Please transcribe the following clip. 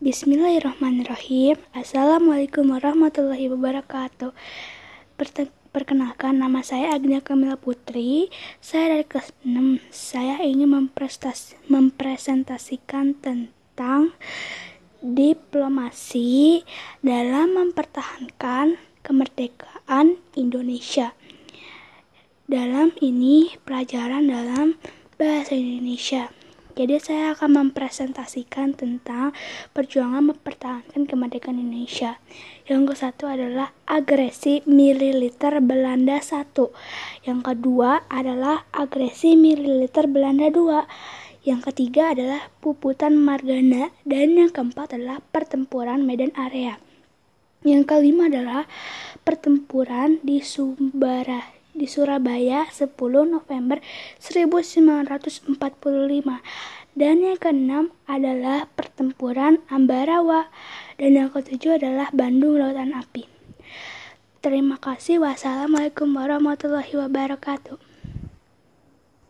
Bismillahirrahmanirrahim. Assalamualaikum warahmatullahi wabarakatuh. Perkenalkan nama saya Agnia Kamila Putri. Saya dari kelas 6. Saya ingin mempresentasikan tentang diplomasi dalam mempertahankan kemerdekaan Indonesia. Dalam ini pelajaran dalam bahasa Indonesia. Jadi saya akan mempresentasikan tentang perjuangan mempertahankan kemerdekaan Indonesia. Yang ke satu adalah agresi militer Belanda satu. Yang kedua adalah agresi militer Belanda dua. Yang ketiga adalah puputan Margana dan yang keempat adalah pertempuran Medan Area. Yang kelima adalah pertempuran di Sumbara di Surabaya 10 November 1945 dan yang keenam adalah pertempuran Ambarawa dan yang ketujuh adalah Bandung Lautan Api. Terima kasih. Wassalamualaikum warahmatullahi wabarakatuh.